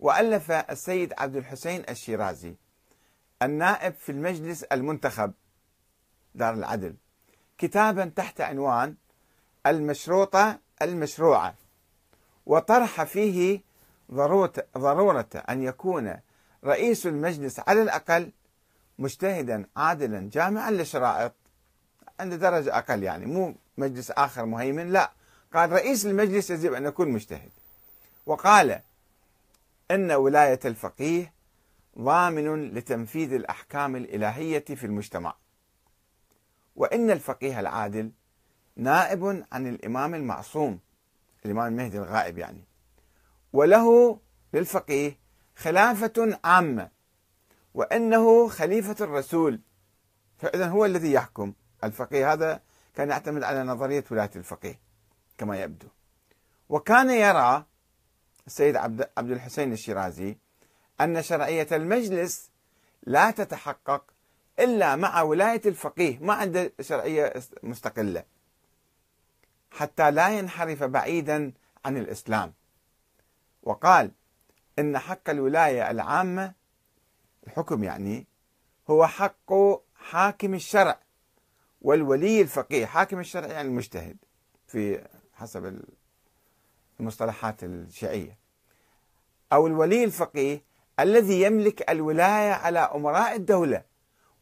وألف السيد عبد الحسين الشيرازي النائب في المجلس المنتخب دار العدل. كتابا تحت عنوان المشروطة المشروعة وطرح فيه ضرورة أن يكون رئيس المجلس على الأقل مجتهدا عادلا جامعا للشرائط عند درجة أقل يعني مو مجلس آخر مهيمن لا. قال رئيس المجلس يجب أن يكون مجتهد. وقال إن ولاية الفقيه ضامن لتنفيذ الأحكام الإلهية في المجتمع. وإن الفقيه العادل نائب عن الإمام المعصوم الإمام المهدي الغائب يعني. وله للفقيه خلافة عامة وأنه خليفة الرسول. فإذا هو الذي يحكم. الفقيه هذا كان يعتمد على نظرية ولاية الفقيه كما يبدو. وكان يرى السيد عبد الحسين الشيرازي أن شرعية المجلس لا تتحقق إلا مع ولاية الفقيه ما عنده شرعية مستقلة حتى لا ينحرف بعيدا عن الإسلام. وقال إن حق الولاية العامة الحكم يعني هو حق حاكم الشرع والولي الفقيه حاكم الشرع يعني المجتهد في حسب المصطلحات الشيعية. أو الولي الفقيه الذي يملك الولاية على أمراء الدولة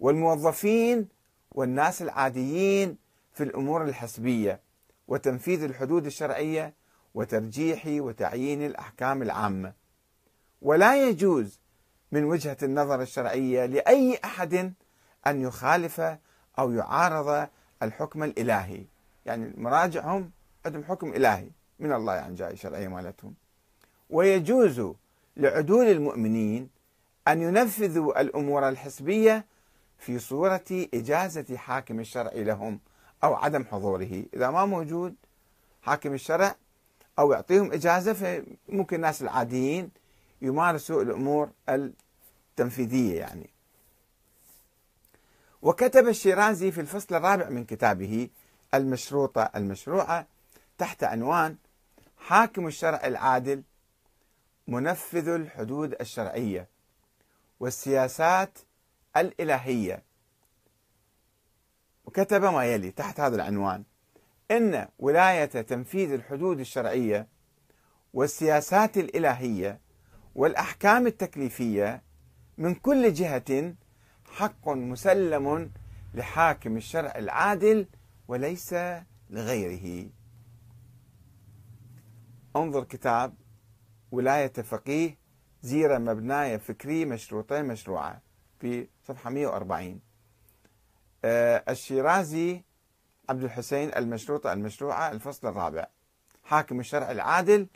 والموظفين والناس العاديين في الأمور الحسبية وتنفيذ الحدود الشرعية وترجيح وتعيين الأحكام العامة. ولا يجوز من وجهة النظر الشرعية لأي أحد أن يخالف أو يعارض الحكم الإلهي. يعني مراجعهم عندهم حكم إلهي. من الله يعني جاي شرعية مالتهم. ويجوز لعدول المؤمنين أن ينفذوا الأمور الحسبية في صورة إجازة حاكم الشرع لهم أو عدم حضوره. إذا ما موجود حاكم الشرع أو يعطيهم إجازة فممكن الناس العاديين يمارسوا الأمور التنفيذية يعني. وكتب الشيرازي في الفصل الرابع من كتابه المشروطة المشروعة تحت عنوان حاكم الشرع العادل منفذ الحدود الشرعية والسياسات الإلهية. وكتب ما يلي تحت هذا العنوان إن ولاية تنفيذ الحدود الشرعية والسياسات الإلهية والأحكام التكليفية من كل جهة حق مسلم لحاكم الشرع العادل وليس لغيره. انظر كتاب ولاية فقيه زيرة مبناية فكرية مشروطة مشروعة في صفحة 140 آه، الشيرازي عبد الحسين المشروطة المشروعة الفصل الرابع. حاكم الشرع العادل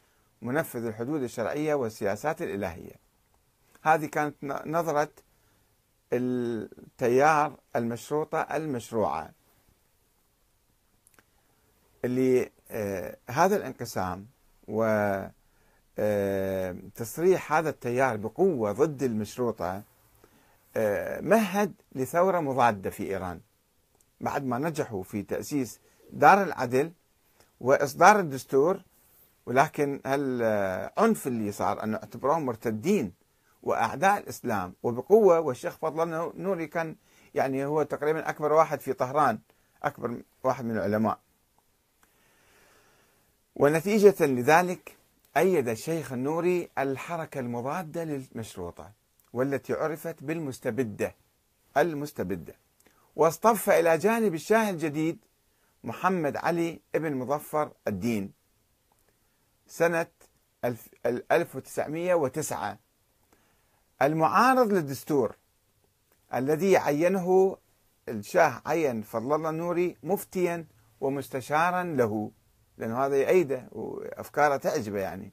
منفذ الحدود الشرعية والسياسات الإلهية. هذه كانت نظرة التيار المشروطة المشروعة. اللي آه هذا الانقسام وتصريح آه هذا التيار بقوة ضد المشروطة آه مهد لثورة مضادة في إيران بعد ما نجحوا في تأسيس دار العدل وإصدار الدستور. ولكن هالعنف اللي صار أنه اعتبروهم مرتدين وأعداء الإسلام وبقوة والشيخ فضل نوري كان يعني هو تقريبا أكبر واحد في طهران أكبر واحد من العلماء. ونتيجة لذلك أيد الشيخ النوري الحركة المضادة للمشروطة والتي عرفت بالمستبدة المستبدة. واصطف إلى جانب الشاه الجديد محمد علي ابن مظفر الدين سنة 1909 المعارض للدستور الذي عينه الشاه عين فضل الله النوري مفتيا ومستشارا له. لأنه هذا يأيده وأفكاره تعجبه يعني.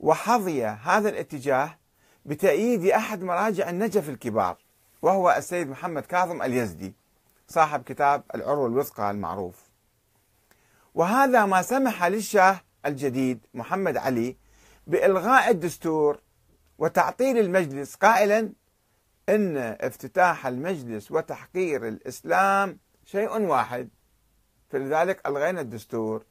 وحظي هذا الاتجاه بتأييد أحد مراجع النجف الكبار وهو السيد محمد كاظم اليزدي صاحب كتاب العروة الوثقى المعروف. وهذا ما سمح للشاه الجديد محمد علي بإلغاء الدستور وتعطيل المجلس قائلا إن افتتاح المجلس وتحقير الإسلام شيء واحد. فلذلك ألغينا الدستور.